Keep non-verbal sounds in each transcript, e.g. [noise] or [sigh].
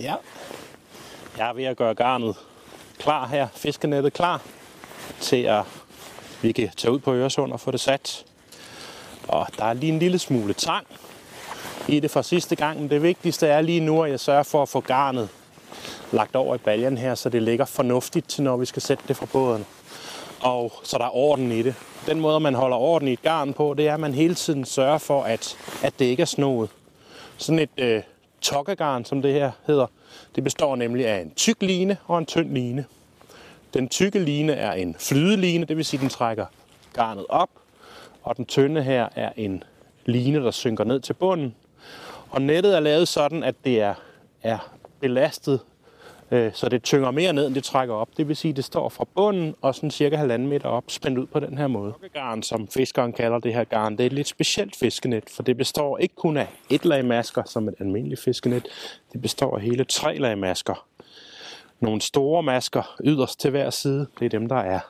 Ja. Jeg er ved at gøre garnet klar her, fiskenettet klar, til at vi kan tage ud på Øresund og få det sat. Og der er lige en lille smule tang i det fra sidste gang, men det vigtigste er lige nu, at jeg sørger for at få garnet lagt over i baljen her, så det ligger fornuftigt til, når vi skal sætte det fra båden. Og så der er orden i det. Den måde, man holder orden i et garn på, det er, at man hele tiden sørger for, at, at det ikke er snoet. Sådan et øh, tokkegarn, som det her hedder, det består nemlig af en tyk line og en tynd line. Den tykke line er en flydeline, det vil sige, at den trækker garnet op, og den tynde her er en line, der synker ned til bunden. Og nettet er lavet sådan, at det er, er belastet, Øh, så det tynger mere ned, end det trækker op. Det vil sige, at det står fra bunden og sådan cirka halvanden meter op, spændt ud på den her måde. Garn, som fiskeren kalder det her garn, det er et lidt specielt fiskenet, for det består ikke kun af et lag masker, som et almindeligt fiskenet. Det består af hele tre lag masker. Nogle store masker yderst til hver side, det er dem, der er,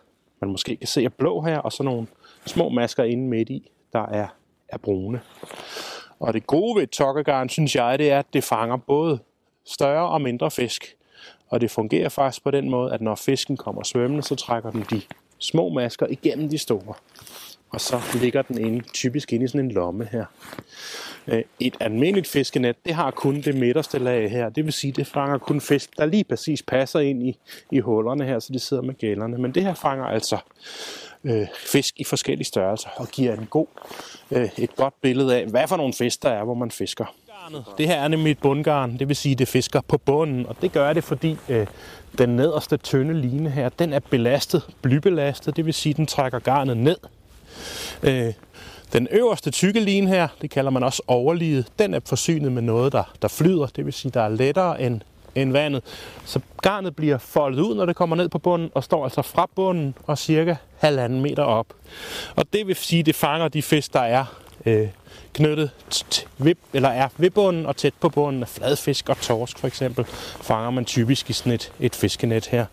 man måske kan se er blå her, og så nogle små masker inde midt i, der er, er brune. Og det gode ved et tokkegarn, synes jeg, det er, at det fanger både større og mindre fisk. Og det fungerer faktisk på den måde, at når fisken kommer svømmende, så trækker den de små masker igennem de store. Og så ligger den inde, typisk inde i sådan en lomme her. Øh, et almindeligt fiskenet, det har kun det midterste lag her. Det vil sige, det fanger kun fisk, der lige præcis passer ind i, i hullerne her, så de sidder med gælderne. Men det her fanger altså øh, fisk i forskellige størrelser og giver en god, øh, et godt billede af, hvad for nogle fisk der er, hvor man fisker. Det her er nemlig et bundgarn, det vil sige, at det fisker på bunden, og det gør det, fordi øh, den nederste tynde line her, den er belastet, blybelastet, det vil sige, at den trækker garnet ned. Øh, den øverste tykke line her, det kalder man også overliget, den er forsynet med noget, der, der flyder, det vil sige, der er lettere end, end vandet. Så garnet bliver foldet ud, når det kommer ned på bunden, og står altså fra bunden og cirka halvanden meter op. Og det vil sige, at det fanger de fisk, der er øh, knyttet ved, eller er ved bunden og tæt på bunden af fladfisk og torsk for eksempel, fanger man typisk i sådan et, et fiskenet her.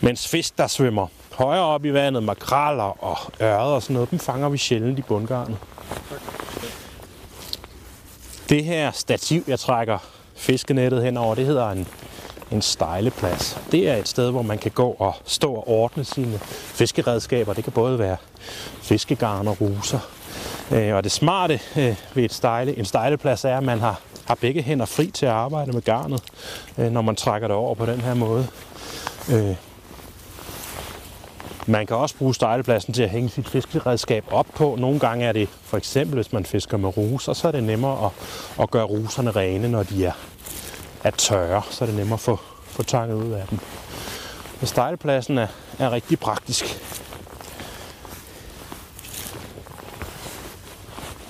Mens fisk, der svømmer højere op i vandet, makraller og ørred og sådan noget, dem fanger vi sjældent i bundgarnet. Det her stativ, jeg trækker fiskenettet henover, det hedder en, en stejleplads. Det er et sted, hvor man kan gå og stå og ordne sine fiskeredskaber. Det kan både være fiskegarn og ruser. Øh, og det smarte øh, ved et stejle, en stejleplads er, at man har, har begge hænder fri til at arbejde med garnet, øh, når man trækker det over på den her måde. Øh, man kan også bruge stejlepladsen til at hænge sit fiskeredskab op på. Nogle gange er det for eksempel, hvis man fisker med ruser, så er det nemmere at, at gøre ruserne rene, når de er, er tørre. Så er det nemmere at få, få tanget ud af dem. Så stejlepladsen er, er rigtig praktisk.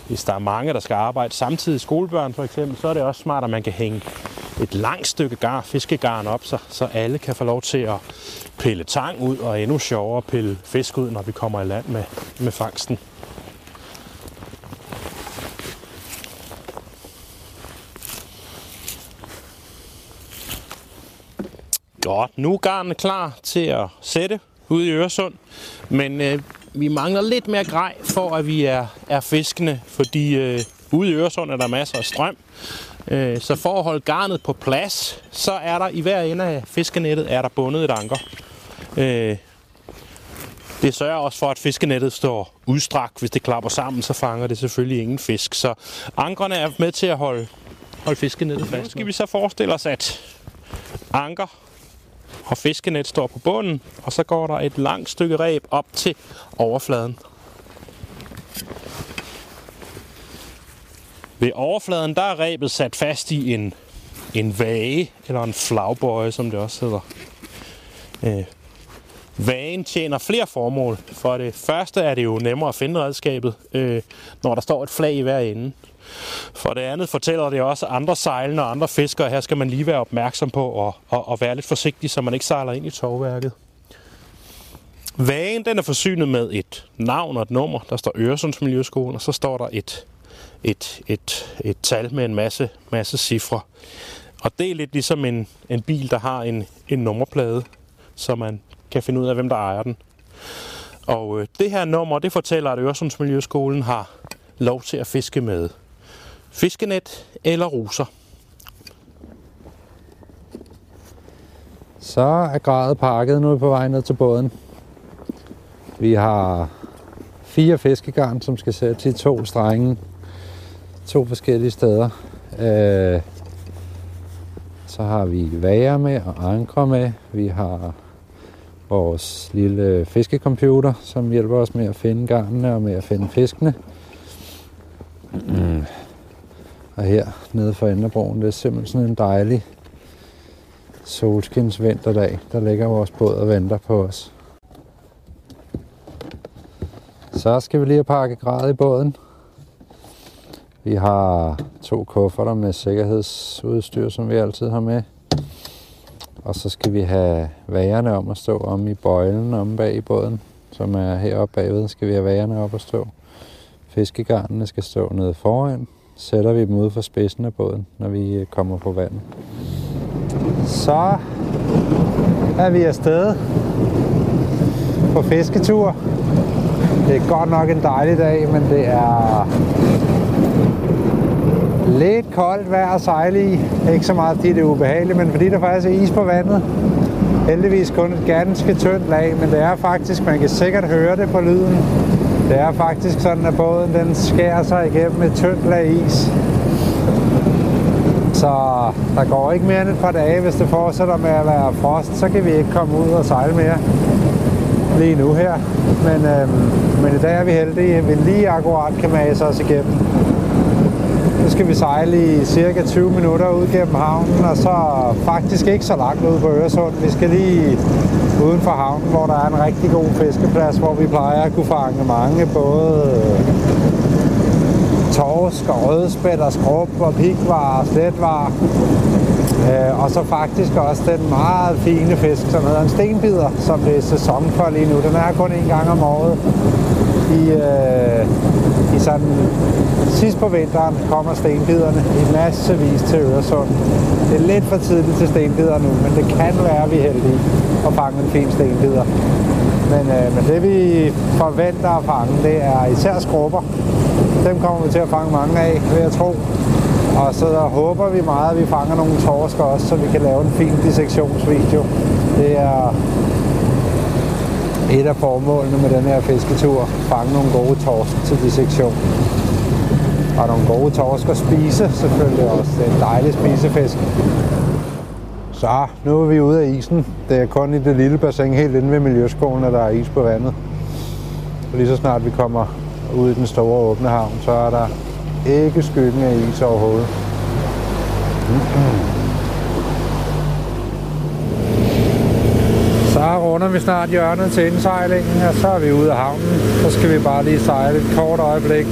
Hvis der er mange, der skal arbejde samtidig, skolebørn for eksempel, så er det også smart, at man kan hænge et langt stykke gar, fiskegarn op, så, så alle kan få lov til at pille tang ud, og endnu sjovere pille fisk ud, når vi kommer i land med, med fangsten. Godt, nu er garnet klar til at sætte ude i Øresund, men øh, vi mangler lidt mere grej for, at vi er, er fiskende, fordi øh, ude i Øresund er der masser af strøm, Øh, så for at holde garnet på plads, så er der i hver ende af fiskenettet er der bundet et anker. Øh, det sørger også for, at fiskenettet står udstrakt. Hvis det klapper sammen, så fanger det selvfølgelig ingen fisk. Så ankerne er med til at holde, holde fiskenettet fast. Nu skal vi så forestille os, at anker og fiskenet står på bunden, og så går der et langt stykke reb op til overfladen. Ved overfladen der er rebet sat fast i en, en vage, eller en flagbøje, som det også hedder. Øh, vagen tjener flere formål. For det første er det jo nemmere at finde redskabet, øh, når der står et flag i hver ende. For det andet fortæller det også andre sejlende og andre fiskere, her skal man lige være opmærksom på at, at, og være lidt forsigtig, så man ikke sejler ind i tovværket. Vagen den er forsynet med et navn og et nummer. Der står Øresundsmiljøskolen, og så står der et et, et, et tal med en masse, masse cifre. Og det er lidt ligesom en, en bil, der har en, en nummerplade, så man kan finde ud af, hvem der ejer den. Og øh, det her nummer, det fortæller, at Øresundsmiljøskolen har lov til at fiske med fiskenet eller ruser. Så er grædet pakket nu er vi på vej ned til båden. Vi har fire fiskegarn, som skal sætte i to strenge. To forskellige steder. Øh, så har vi vager med og ankre med. Vi har vores lille fiskecomputer, som hjælper os med at finde garnene og med at finde fiskene. Og her nede for Enderbroen, det er simpelthen sådan en dejlig solskins vinterdag. Der ligger vores båd og venter på os. Så skal vi lige have pakket grad i båden. Vi har to kufferter med sikkerhedsudstyr, som vi altid har med. Og så skal vi have vagerne om at stå om i bøjlen om bag i båden, som er heroppe bagved. Skal vi have vagerne op at stå. Fiskegarnene skal stå nede foran. Sætter vi dem ude for spidsen af båden, når vi øh, kommer på vandet. Så er vi afsted på fisketur. Det er godt nok en dejlig dag, men det er lidt koldt vejr at sejle i. Ikke så meget, fordi det er ubehageligt, men fordi der faktisk er is på vandet. Heldigvis kun et ganske tyndt lag, men det er faktisk, man kan sikkert høre det på lyden. Det er faktisk sådan, at båden den skærer sig igennem et tyndt lag is. Så der går ikke mere end et par dage, hvis det fortsætter med at være frost, så kan vi ikke komme ud og sejle mere lige nu her. Men, øhm, men i dag er vi heldige, at vi lige akkurat kan mase os igennem. Nu skal vi sejle i cirka 20 minutter ud gennem havnen, og så faktisk ikke så langt ud på Øresund. Vi skal lige uden for havnen, hvor der er en rigtig god fiskeplads, hvor vi plejer at kunne fange mange, både torsk og rødspæt og skrub og pikvar og sletvar. Øh, og så faktisk også den meget fine fisk, som hedder en stenbider, som det er sæson for lige nu. Den er kun en gang om året. I, øh, i sådan, sidst på vinteren kommer stenbiderne i massevis til Øresund. Det er lidt for tidligt til stenbider nu, men det kan være, at vi er heldige at fange en fin stenbider. Men, øh, men det vi forventer at fange, det er især skrubber. Dem kommer vi til at fange mange af, vil jeg tro. Og så håber vi meget, at vi fanger nogle torsker også, så vi kan lave en fin dissektionsvideo. Det er et af formålene med den her fisketur. Fange nogle gode torsk til dissektion. Og nogle gode torsk at spise selvfølgelig også. Det er en dejlig spisefisk. Så, nu er vi ude af isen. Det er kun i det lille bassin helt inde ved Miljøskolen, at der er is på vandet. Og lige så snart vi kommer ud i den store åbne havn, så er der ikke skyggen af is overhovedet. Så runder vi snart hjørnet til indsejlingen, og så er vi ude af havnen. Så skal vi bare lige sejle et kort øjeblik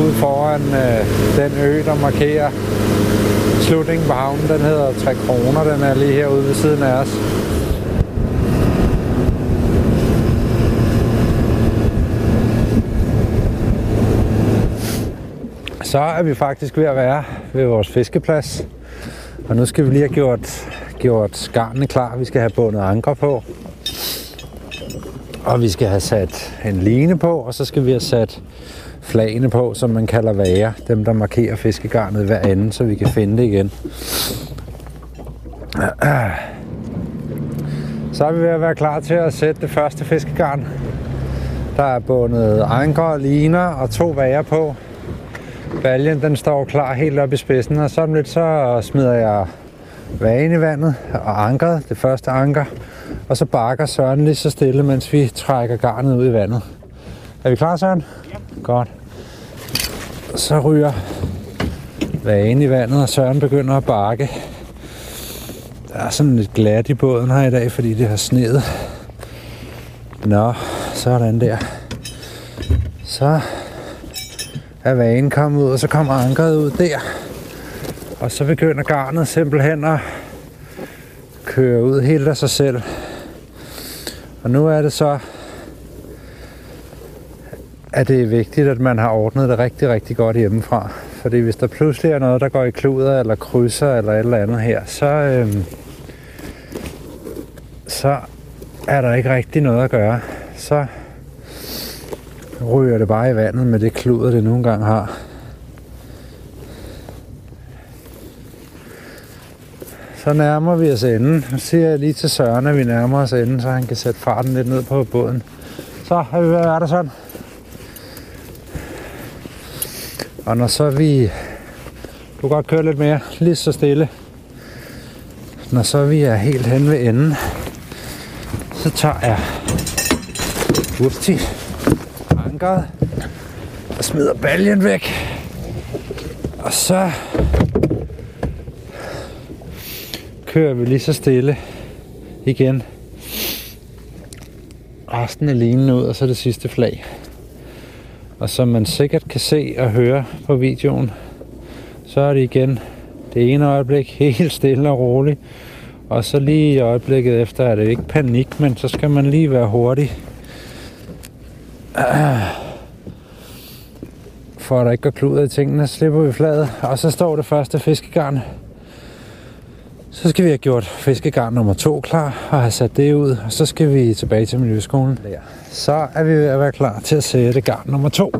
ude foran øh, den ø, der markerer slutningen på havnen. Den hedder 3 kroner, den er lige herude ved siden af os. så er vi faktisk ved at være ved vores fiskeplads. Og nu skal vi lige have gjort, gjort skarnene klar. Vi skal have bundet anker på. Og vi skal have sat en line på, og så skal vi have sat flagene på, som man kalder vager. Dem, der markerer fiskegarnet hver anden, så vi kan finde det igen. Så er vi ved at være klar til at sætte det første fiskegarn. Der er bundet anker, liner og to vager på. Baljen den står klar helt op i spidsen, og så lidt så smider jeg vagen i vandet og ankeret, det første anker, og så bakker Søren lige så stille, mens vi trækker garnet ud i vandet. Er vi klar, Søren? Ja. Godt. Så ryger vagen i vandet, og Søren begynder at bakke. Der er sådan lidt glat i båden her i dag, fordi det har sneet. Nå, sådan der. Så er vagen kommet ud, og så kommer ankeret ud der. Og så begynder garnet simpelthen at køre ud helt af sig selv. Og nu er det så, at det er vigtigt, at man har ordnet det rigtig, rigtig godt hjemmefra. Fordi hvis der pludselig er noget, der går i kluder eller krydser eller et eller andet her, så, øhm, så er der ikke rigtig noget at gøre. Så ryger det bare i vandet med det kluder, det nogle gange har. Så nærmer vi os enden. Nu siger jeg lige til Søren, at vi nærmer os enden, så han kan sætte farten lidt ned på båden. Så er vi ved at være der sådan. Og når så vi... Du kan godt køre lidt mere, lige så stille. Når så vi er helt hen ved enden, så tager jeg Upsi, ankeret og smider baljen væk. Og så kører vi lige så stille igen. Resten af linen ud, og så det sidste flag. Og som man sikkert kan se og høre på videoen, så er det igen det ene øjeblik [laughs] helt stille og roligt. Og så lige i øjeblikket efter er det ikke panik, men så skal man lige være hurtig. For at der ikke går klud i tingene, slipper vi fladet. Og så står det første fiskegarn. Så skal vi have gjort fiskegarn nummer to klar og have sat det ud. Og så skal vi tilbage til Miljøskolen. Så er vi ved at være klar til at sætte garn nummer to.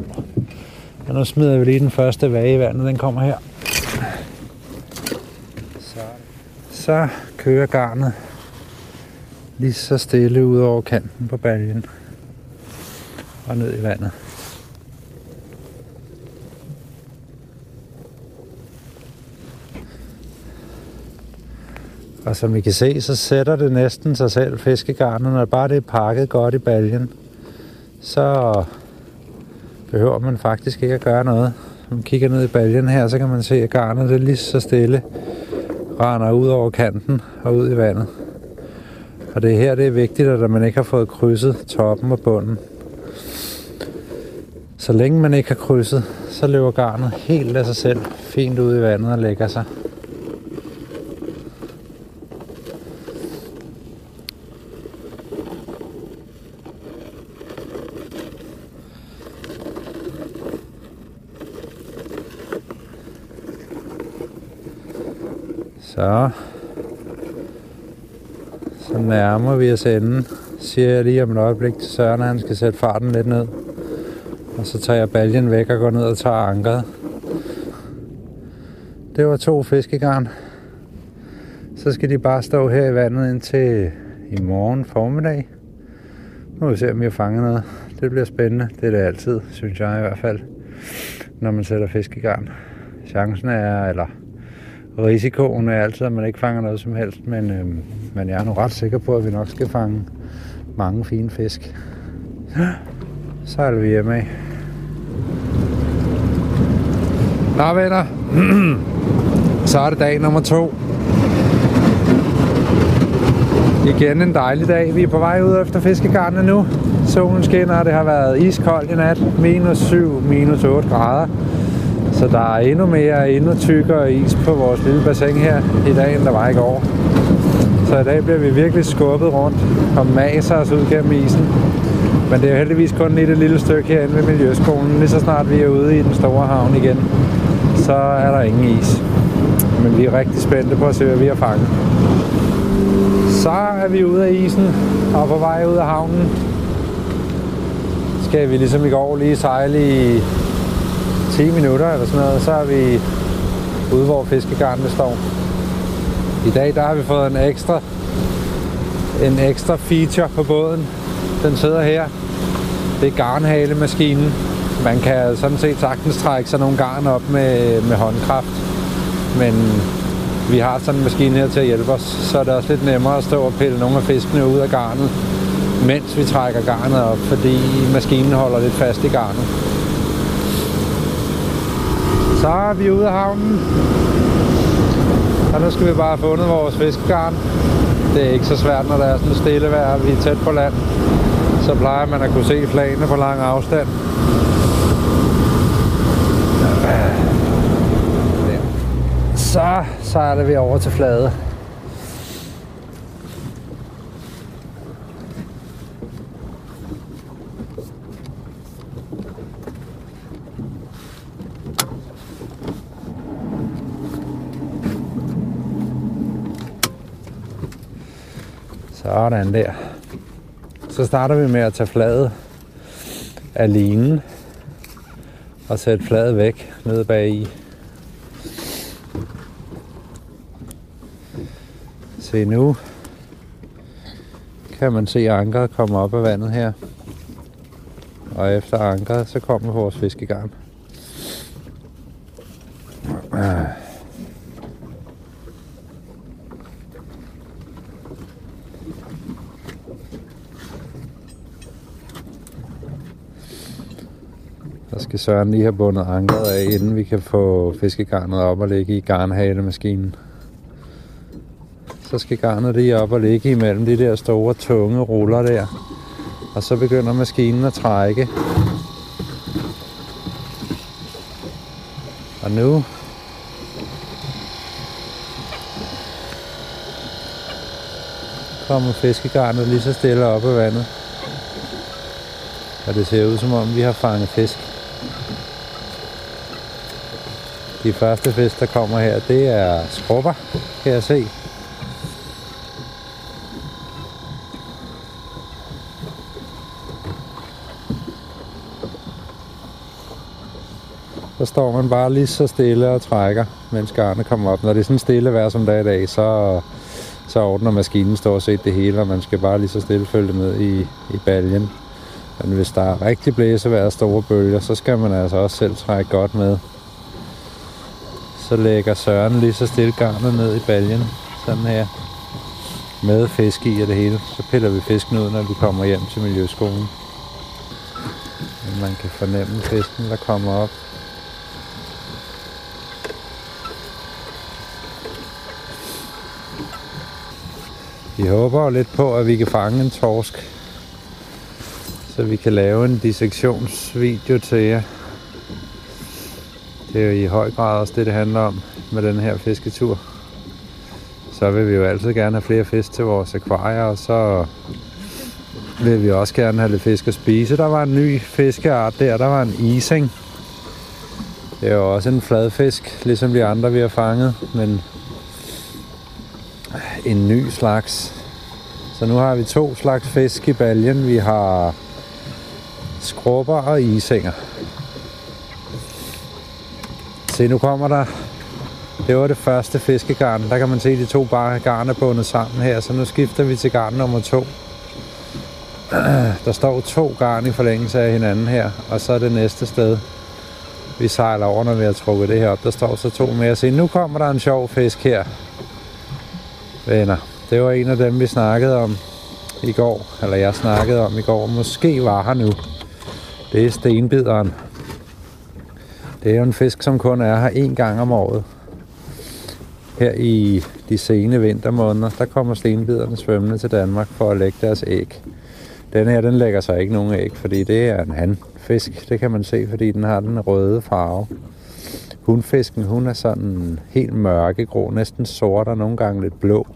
Og nu smider vi lige den første vage i vandet. Den kommer her. Så, så kører garnet lige så stille ud over kanten på baljen og ned i vandet. Og som I kan se, så sætter det næsten sig selv fiskegarnet, når bare det er pakket godt i baljen. Så behøver man faktisk ikke at gøre noget. Når man kigger ned i baljen her, så kan man se, at garnet det lige så stille render ud over kanten og ud i vandet. Og det er her, det er vigtigt, at man ikke har fået krydset toppen og bunden. Så længe man ikke har krydset, så løber garnet helt af sig selv fint ud i vandet og lægger sig. Så. Så nærmer vi os enden, siger jeg lige om et øjeblik til Søren, at han skal sætte farten lidt ned. Og så tager jeg baljen væk og går ned og tager ankeret. Det var to fiskegarn. Så skal de bare stå her i vandet indtil i morgen formiddag. Nu må vi se, om vi har fanget noget. Det bliver spændende. Det er det altid, synes jeg i hvert fald, når man sætter fiskegarn. Chancen er, eller risikoen er altid, at man ikke fanger noget som helst, men, øh, men jeg er nu ret sikker på, at vi nok skal fange mange fine fisk. Så er vi hjemme af. Nå venner, så er det dag nummer to. Igen en dejlig dag. Vi er på vej ud efter fiskegarnene nu. Solen skinner, og det har været iskoldt i nat. Minus 7, minus 8 grader. Så der er endnu mere, endnu tykkere is på vores lille bassin her i dag, end der var i går. Så i dag bliver vi virkelig skubbet rundt og maser os ud gennem isen. Men det er heldigvis kun et lille stykke herinde ved Miljøskolen. Lige så snart vi er ude i den store havn igen, så er der ingen is. Men vi er rigtig spændte på at se, hvad vi har fanget. Så er vi ude af isen og på vej ud af havnen. Skal vi ligesom i går lige sejle i 10 minutter eller sådan noget, så er vi ude, hvor fiskegarnene står. I dag der har vi fået en ekstra, en ekstra feature på båden. Den sidder her. Det er garnhalemaskinen. Man kan sådan set sagtens trække sig nogle garn op med, med håndkraft. Men vi har sådan en maskine her til at hjælpe os, så er det også lidt nemmere at stå og pille nogle af fiskene ud af garnet, mens vi trækker garnet op, fordi maskinen holder lidt fast i garnet. Så er vi ude af havnen. Og nu skal vi bare have fundet vores fiskegarn. Det er ikke så svært, når der er sådan stille vejr, vi er tæt på land. Så plejer man at kunne se flagene på lang afstand. Så sejler vi over til flade. Sådan der. Så starter vi med at tage fladet af linen og sætte fladet væk nede bag i. Se nu kan man se ankeret komme op af vandet her. Og efter ankeret, så kommer vores fiskegarn. Skal Søren lige have bundet ankeret af, inden vi kan få fiskegarnet op og ligge i garnhalemaskinen. Så skal garnet lige op og ligge imellem de der store, tunge ruller der. Og så begynder maskinen at trække. Og nu kommer fiskegarnet lige så stille op af vandet. Og det ser ud som om vi har fanget fisk. De første fisk, der kommer her, det er skrubber, kan jeg se. Så står man bare lige så stille og trækker, mens garnet kommer op. Når det er sådan stille vejr som dag i dag, så, så ordner maskinen stort set det hele, og man skal bare lige så stille følge med i, i baljen. Men hvis der er rigtig blæsevejr og store bølger, så skal man altså også selv trække godt med. Så lægger Søren lige så stille garnet ned i baljen, sådan her. Med fisk i og det hele. Så piller vi fisken ud, når vi kommer hjem til Miljøskolen. Man kan fornemme fisken, der kommer op. Vi håber lidt på, at vi kan fange en torsk, så vi kan lave en dissektionsvideo til jer. Det er jo i høj grad også det, det handler om med den her fisketur. Så vil vi jo altid gerne have flere fisk til vores akvarier, og så vil vi også gerne have lidt fisk at spise. Der var en ny fiskeart der, der var en ising. Det er jo også en fladfisk, ligesom de andre, vi har fanget, men en ny slags. Så nu har vi to slags fisk i baljen. Vi har skrubber og isinger. Se, nu kommer der... Det var det første fiskegarn. Der kan man se, at de to bare garn er bundet sammen her. Så nu skifter vi til garn nummer to. [clears throat] Der står to garn i forlængelse af hinanden her. Og så er det næste sted, vi sejler over, når vi har trukket det her op. Der står så to mere. Se, nu kommer der en sjov fisk her venner. Det var en af dem, vi snakkede om i går, eller jeg snakkede om i går. Måske var her nu. Det er stenbideren. Det er jo en fisk, som kun er her en gang om året. Her i de sene vintermåneder, der kommer stenbiderne svømmende til Danmark for at lægge deres æg. Den her, den lægger sig ikke nogen æg, fordi det er en handfisk. Det kan man se, fordi den har den røde farve. Hundfisken, hun er sådan helt mørkegrå, næsten sort og nogle gange lidt blå.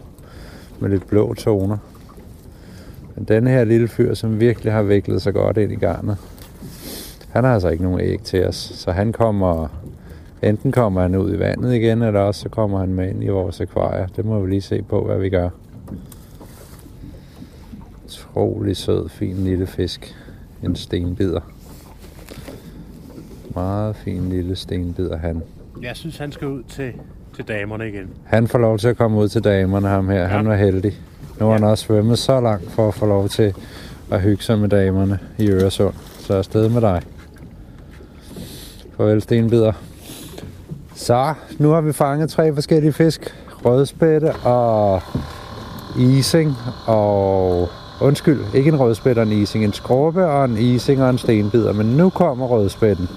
Med lidt blå toner. Men den her lille fyr, som virkelig har viklet sig godt ind i garnet, han har altså ikke nogen æg til os. Så han kommer, enten kommer han ud i vandet igen, eller også så kommer han med ind i vores akvarier. Det må vi lige se på, hvad vi gør. Utrolig sød, fin lille fisk. En stenbider. Meget fin lille stenbider han. Jeg synes, han skal ud til, til damerne igen. Han får lov til at komme ud til damerne, ham her. Ja. Han var heldig. Nu har ja. han også svømmet så langt for at få lov til at hygge sig med damerne i Øresund. Så afsted med dig. Farvel, stenbider. Så, nu har vi fanget tre forskellige fisk. Rødspætte og ising og... Undskyld, ikke en rødspætte og en ising. En skorpe og en ising og en stenbider. Men nu kommer rødspætten.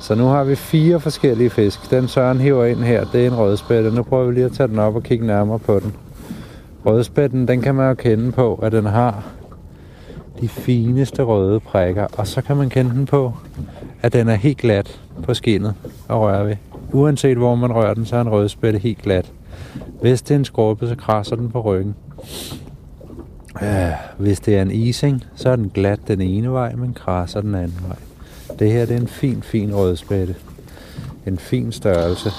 Så nu har vi fire forskellige fisk. Den Søren hiver ind her, det er en rødspætte. Nu prøver vi lige at tage den op og kigge nærmere på den. Rødspætten, den kan man jo kende på, at den har de fineste røde prikker. Og så kan man kende den på, at den er helt glat på skinnet og røre ved. Uanset hvor man rører den, så er en rødspætte helt glat. Hvis det er en skorpe, så krasser den på ryggen. Øh, hvis det er en ising, så er den glat den ene vej, men krasser den anden vej. Det her det er en fin, fin rødspætte. En fin størrelse.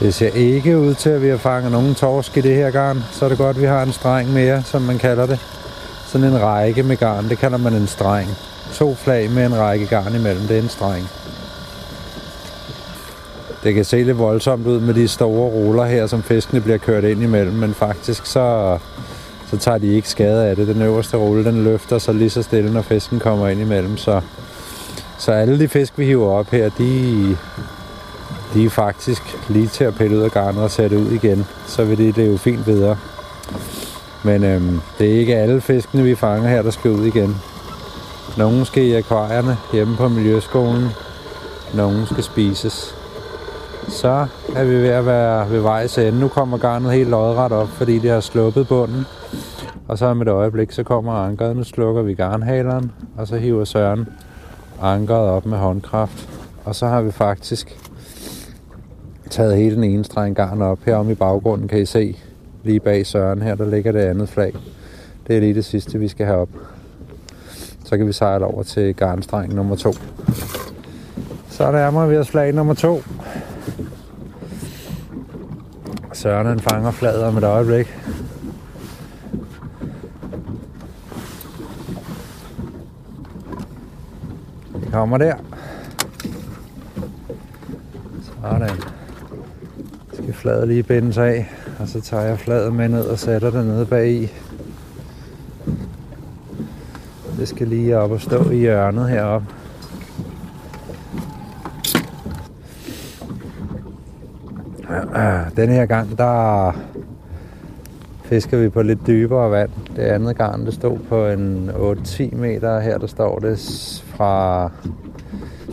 Det ser ikke ud til, at vi har fanget nogen torsk i det her garn. Så er det godt, at vi har en streng mere, som man kalder det. Sådan en række med garn, det kalder man en streng. To flag med en række garn imellem, det er en streng. det kan se lidt voldsomt ud med de store ruller her, som fiskene bliver kørt ind imellem, men faktisk så, så tager de ikke skade af det. Den øverste rulle, den løfter sig lige så stille, når fisken kommer ind imellem, så, så alle de fisk, vi hiver op her, de, de er faktisk lige til at pille ud af garnet og sætte ud igen. Så vil det, det jo fint videre. Men øhm, det er ikke alle fiskene, vi fanger her, der skal ud igen. Nogle skal i akvarierne hjemme på Miljøskolen. Nogle skal spises. Så er vi ved at være ved vejs ende. Nu kommer garnet helt lodret op, fordi det har sluppet bunden. Og så om et øjeblik, så kommer ankeret. Nu slukker vi garnhaleren, og så hiver Søren ankeret op med håndkraft. Og så har vi faktisk taget hele den ene streng garn op. Herom i baggrunden kan I se, lige bag Søren her, der ligger det andet flag. Det er lige det sidste, vi skal have op. Så kan vi sejle over til garnstreng nummer to. Så nærmer vi os flag nummer to. Søren han fanger flaget om et øjeblik. Det kommer der. Sådan. Skal flaget lige bindes af, og så tager jeg fladet med ned og sætter det nede bag i. Det skal lige op og stå i hjørnet heroppe. [clears throat] Den her gang, der fisker vi på lidt dybere vand. Det andet gang, det stod på en 8-10 meter. Her der står det fra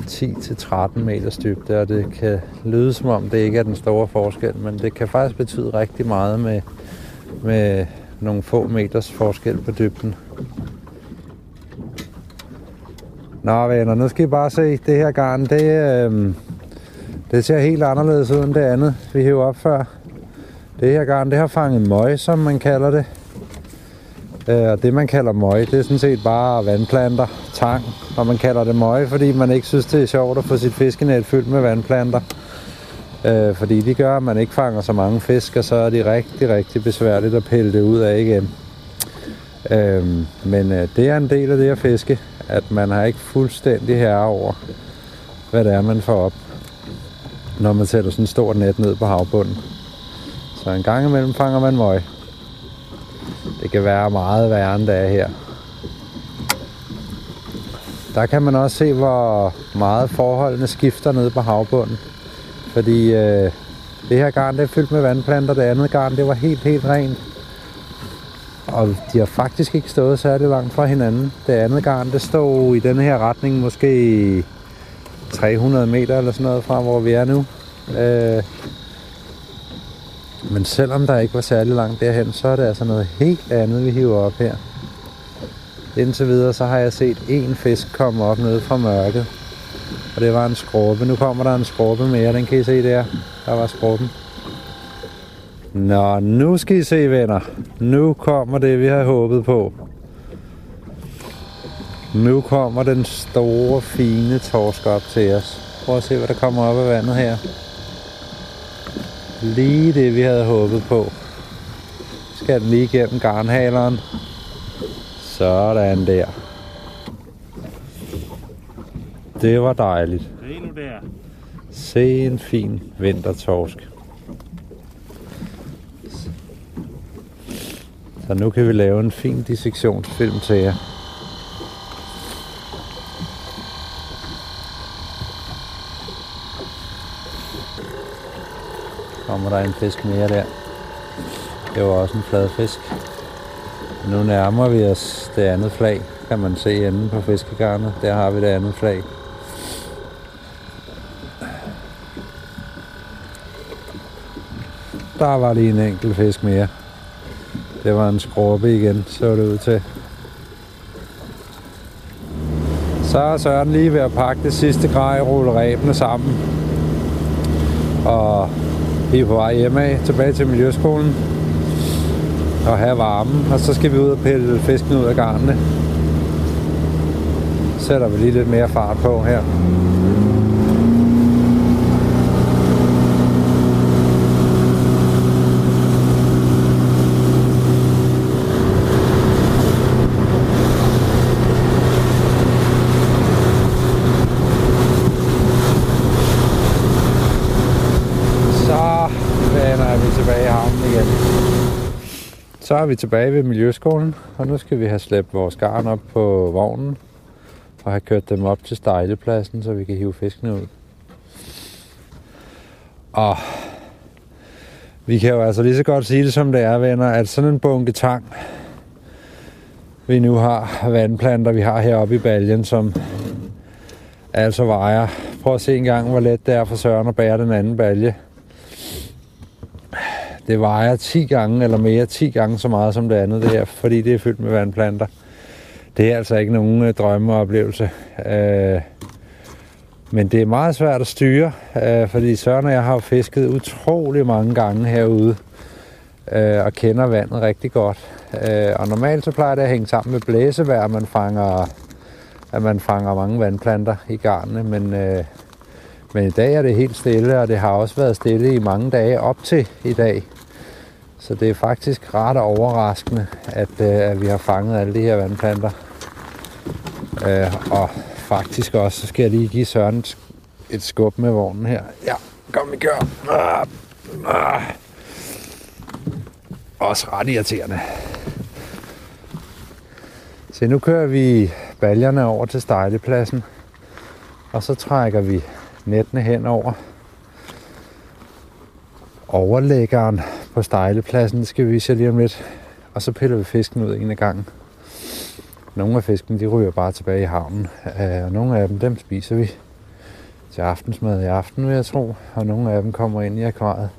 10 til 13 meters dybde, og det kan lyde som om det ikke er den store forskel, men det kan faktisk betyde rigtig meget med, med nogle få meters forskel på dybden. Nå venner, nu skal I bare se, det her garn, det, øh, det ser helt anderledes ud end det andet, vi hævde op før. Det her garn, det har fanget møg, som man kalder det. Øh, og det man kalder møg, det er sådan set bare vandplanter, tang. Og man kalder det møg, fordi man ikke synes, det er sjovt at få sit fiskenet fyldt med vandplanter. Øh, fordi de gør, at man ikke fanger så mange fisk, og så er det rigtig, rigtig besværligt at pille det ud af igen. Øh, men øh, det er en del af det at fiske, at man har ikke fuldstændig herre over, hvad det er, man får op, når man sætter sådan et stor net ned på havbunden. Så en gang imellem fanger man møg. Det kan være meget værre end det er her. Der kan man også se, hvor meget forholdene skifter nede på havbunden. Fordi øh, det her garn det er fyldt med vandplanter, det andet garn det var helt, helt rent. Og de har faktisk ikke stået særlig langt fra hinanden. Det andet garn det stod i den her retning måske 300 meter eller sådan noget fra, hvor vi er nu. Øh, men selvom der ikke var særlig langt derhen, så er det altså noget helt andet, vi hiver op her. Indtil videre, så har jeg set en fisk komme op nede fra mørket. Og det var en skorpe. Nu kommer der en skorpe mere, den kan I se der. Der var skorpen. Nå, nu skal I se, venner. Nu kommer det, vi har håbet på. Nu kommer den store, fine torsk op til os. Prøv at se, hvad der kommer op af vandet her. Lige det, vi havde håbet på. Skal den lige igennem garnhaleren. Sådan der. Det var dejligt. Se nu der. Se en fin vintertorsk. Så nu kan vi lave en fin dissektionsfilm til jer. Kommer der en fisk mere der. Det var også en flad fisk. Nu nærmer vi os det andet flag, kan man se enden på fiskegarnet. Der har vi det andet flag. Der var lige en enkelt fisk mere. Det var en skråbe igen, så det ud til. Så er Søren lige ved at pakke det sidste grej og rulle ræbene sammen. Og vi er på vej hjemme tilbage til Miljøskolen og have varmen. Og så skal vi ud og pille fisken ud af garnene. Sætter vi lige lidt mere fart på her. Så er vi tilbage ved Miljøskolen, og nu skal vi have slæbt vores garn op på vognen og have kørt dem op til stejlepladsen, så vi kan hive fiskene ud. Og vi kan jo altså lige så godt sige det som det er, venner, at sådan en bunke tang, vi nu har, vandplanter, vi har heroppe i baljen, som altså vejer. Prøv at se en gang, hvor let det er for Søren at bære den anden balje. Det vejer 10 gange eller mere, 10 gange så meget som det andet det her, fordi det er fyldt med vandplanter. Det er altså ikke nogen øh, drømmeoplevelse. Øh, men det er meget svært at styre, øh, fordi Søren og jeg har fisket utrolig mange gange herude øh, og kender vandet rigtig godt. Øh, og normalt så plejer det at hænge sammen med blæsevejr, at man fanger, at man fanger mange vandplanter i garnene, men, øh, men i dag er det helt stille, og det har også været stille i mange dage op til i dag. Så det er faktisk ret overraskende, at, øh, at vi har fanget alle de her vandplanter. Øh, og faktisk også, så skal jeg lige give Søren et skub med vognen her. Ja, kom vi gør. Ah, ah. Også ret irriterende. Så nu kører vi baljerne over til stejlepladsen. Og så trækker vi nettene hen over overlæggeren på stejlepladsen. Det skal vi vise lige om lidt. Og så piller vi fisken ud en af gangen. Nogle af fiskene, de ryger bare tilbage i havnen. Øh, og nogle af dem, dem spiser vi til aftensmad i aften, vil jeg tro. Og nogle af dem kommer ind i akvariet.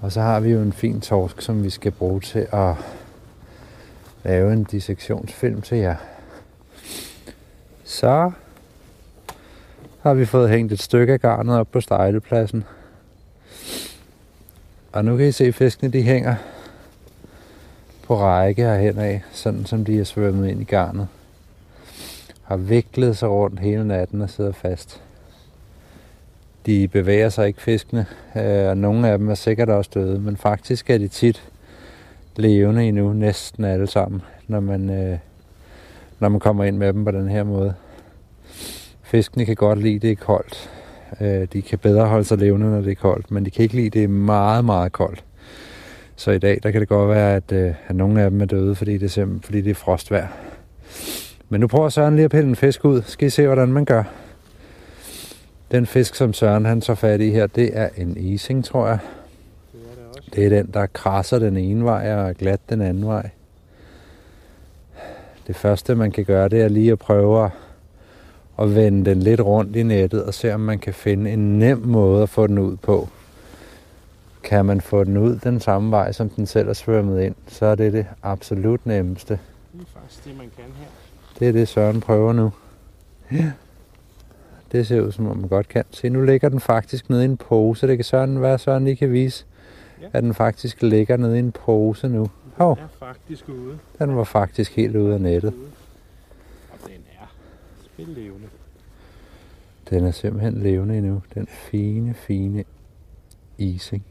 Og så har vi jo en fin torsk, som vi skal bruge til at lave en dissektionsfilm til jer. Så har vi fået hængt et stykke af garnet op på stejlepladsen. Og nu kan I se, at fiskene de hænger på række herhen af, sådan som de er svømmet ind i garnet. Har viklet sig rundt hele natten og sidder fast. De bevæger sig ikke fiskene, øh, og nogle af dem er sikkert også døde, men faktisk er de tit levende endnu, næsten alle sammen, når man, øh, når man kommer ind med dem på den her måde. Fiskene kan godt lide, det er koldt. Øh, de kan bedre holde sig levende, når det er koldt, men de kan ikke lide, det er meget, meget koldt. Så i dag, der kan det godt være, at, øh, at nogle af dem er døde, fordi det er, fordi det er frostvær. Men nu prøver Søren lige at pille en fisk ud. Skal I se, hvordan man gør. Den fisk, som Søren han så fat i her, det er en ising, tror jeg. Det er, det, også. det er den, der krasser den ene vej og glat den anden vej. Det første, man kan gøre, det er lige at prøve at vende den lidt rundt i nettet og se, om man kan finde en nem måde at få den ud på. Kan man få den ud den samme vej, som den selv er svømmet ind, så er det det absolut nemmeste. Det er faktisk det, man kan her. Det er det, Søren prøver nu. Ja. Det ser ud, som om man godt kan. Se, nu ligger den faktisk nede i en pose. Det kan Søren være, Søren lige kan vise, ja. at den faktisk ligger nede i en pose nu. Hov. Den er faktisk ude. Den var faktisk helt ude af nettet. Og er spillevende. Den er simpelthen levende endnu. Den fine, fine ising.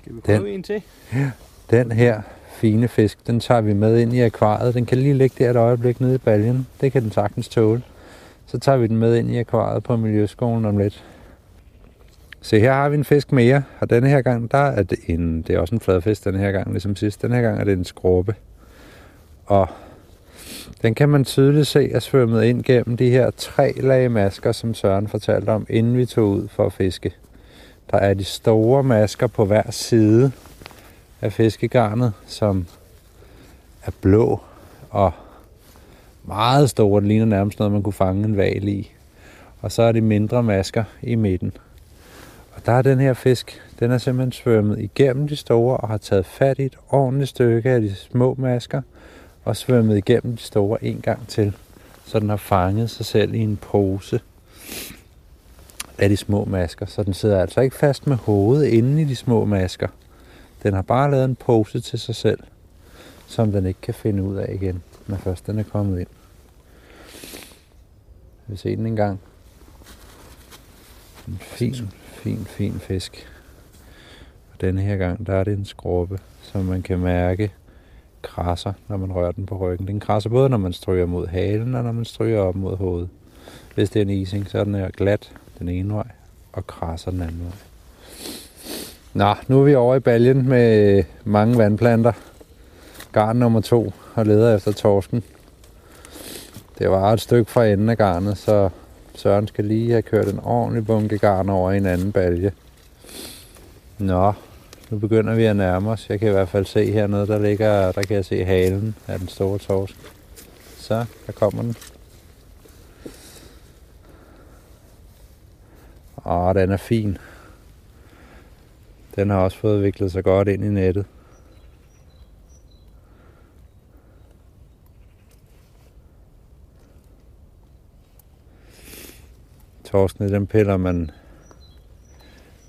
Skal vi prøve den, en til? Ja, den her fine fisk, den tager vi med ind i akvariet. Den kan lige ligge der et øjeblik nede i baljen. Det kan den sagtens tåle. Så tager vi den med ind i akvariet på Miljøskolen om lidt. Se, her har vi en fisk mere, og denne her gang, der er det en, det er også en fladfisk den her gang, ligesom sidst. Den her gang er det en skrubbe. Og den kan man tydeligt se er svømmet ind gennem de her tre lag masker, som Søren fortalte om, inden vi tog ud for at fiske. Der er de store masker på hver side af fiskegarnet, som er blå og meget store. Det ligner nærmest noget, man kunne fange en val i. Og så er de mindre masker i midten. Og der er den her fisk, den er simpelthen svømmet igennem de store og har taget fat i et ordentligt stykke af de små masker og svømmet igennem de store en gang til. Så den har fanget sig selv i en pose af de små masker. Så den sidder altså ikke fast med hovedet inde i de små masker. Den har bare lavet en pose til sig selv, som den ikke kan finde ud af igen, når først den er kommet ind. Vi ser den en gang. En fin, fin, fin fisk. Og denne her gang, der er det en skrubbe, som man kan mærke krasser, når man rører den på ryggen. Den krasser både, når man stryger mod halen, og når man stryger op mod hovedet. Hvis det er en ising, så er den her glat den ene vej, og krasser den anden vej. Nå, nu er vi over i baljen med mange vandplanter. garn nummer to og leder efter torsken. Det var et stykke fra enden af garnet, så Søren skal lige have kørt en ordentlig bunke garn over i en anden balje. Nå, nu begynder vi at nærme os. Jeg kan i hvert fald se hernede, der ligger, der kan jeg se halen af den store torsk. Så, der kommer den. Åh, den er fin. Den har også fået viklet sig godt ind i nettet. Torskene, dem piller man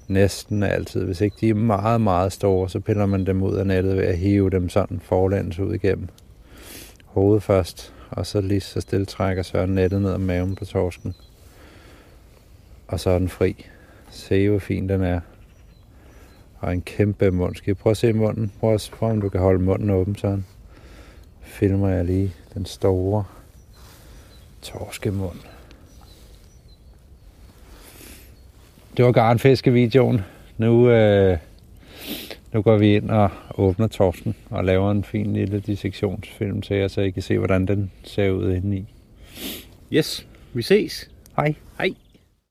næsten altid. Hvis ikke de er meget, meget store, så piller man dem ud af nettet ved at hive dem sådan forlæns ud igennem hovedet først, og så lige så stille trækker Søren nettet ned om maven på torsken. Og så er den fri. Se, hvor fin den er. Og en kæmpe mund. Skal I prøve at se munden? Prøv at prøve, om du kan holde munden åben sådan. Filmer jeg lige den store torskemund. Det var garnfiskevideoen. Nu, øh, nu går vi ind og åbner torsken og laver en fin lille dissektionsfilm til jer, så I kan se, hvordan den ser ud indeni. Yes, vi ses. Hej. Hej.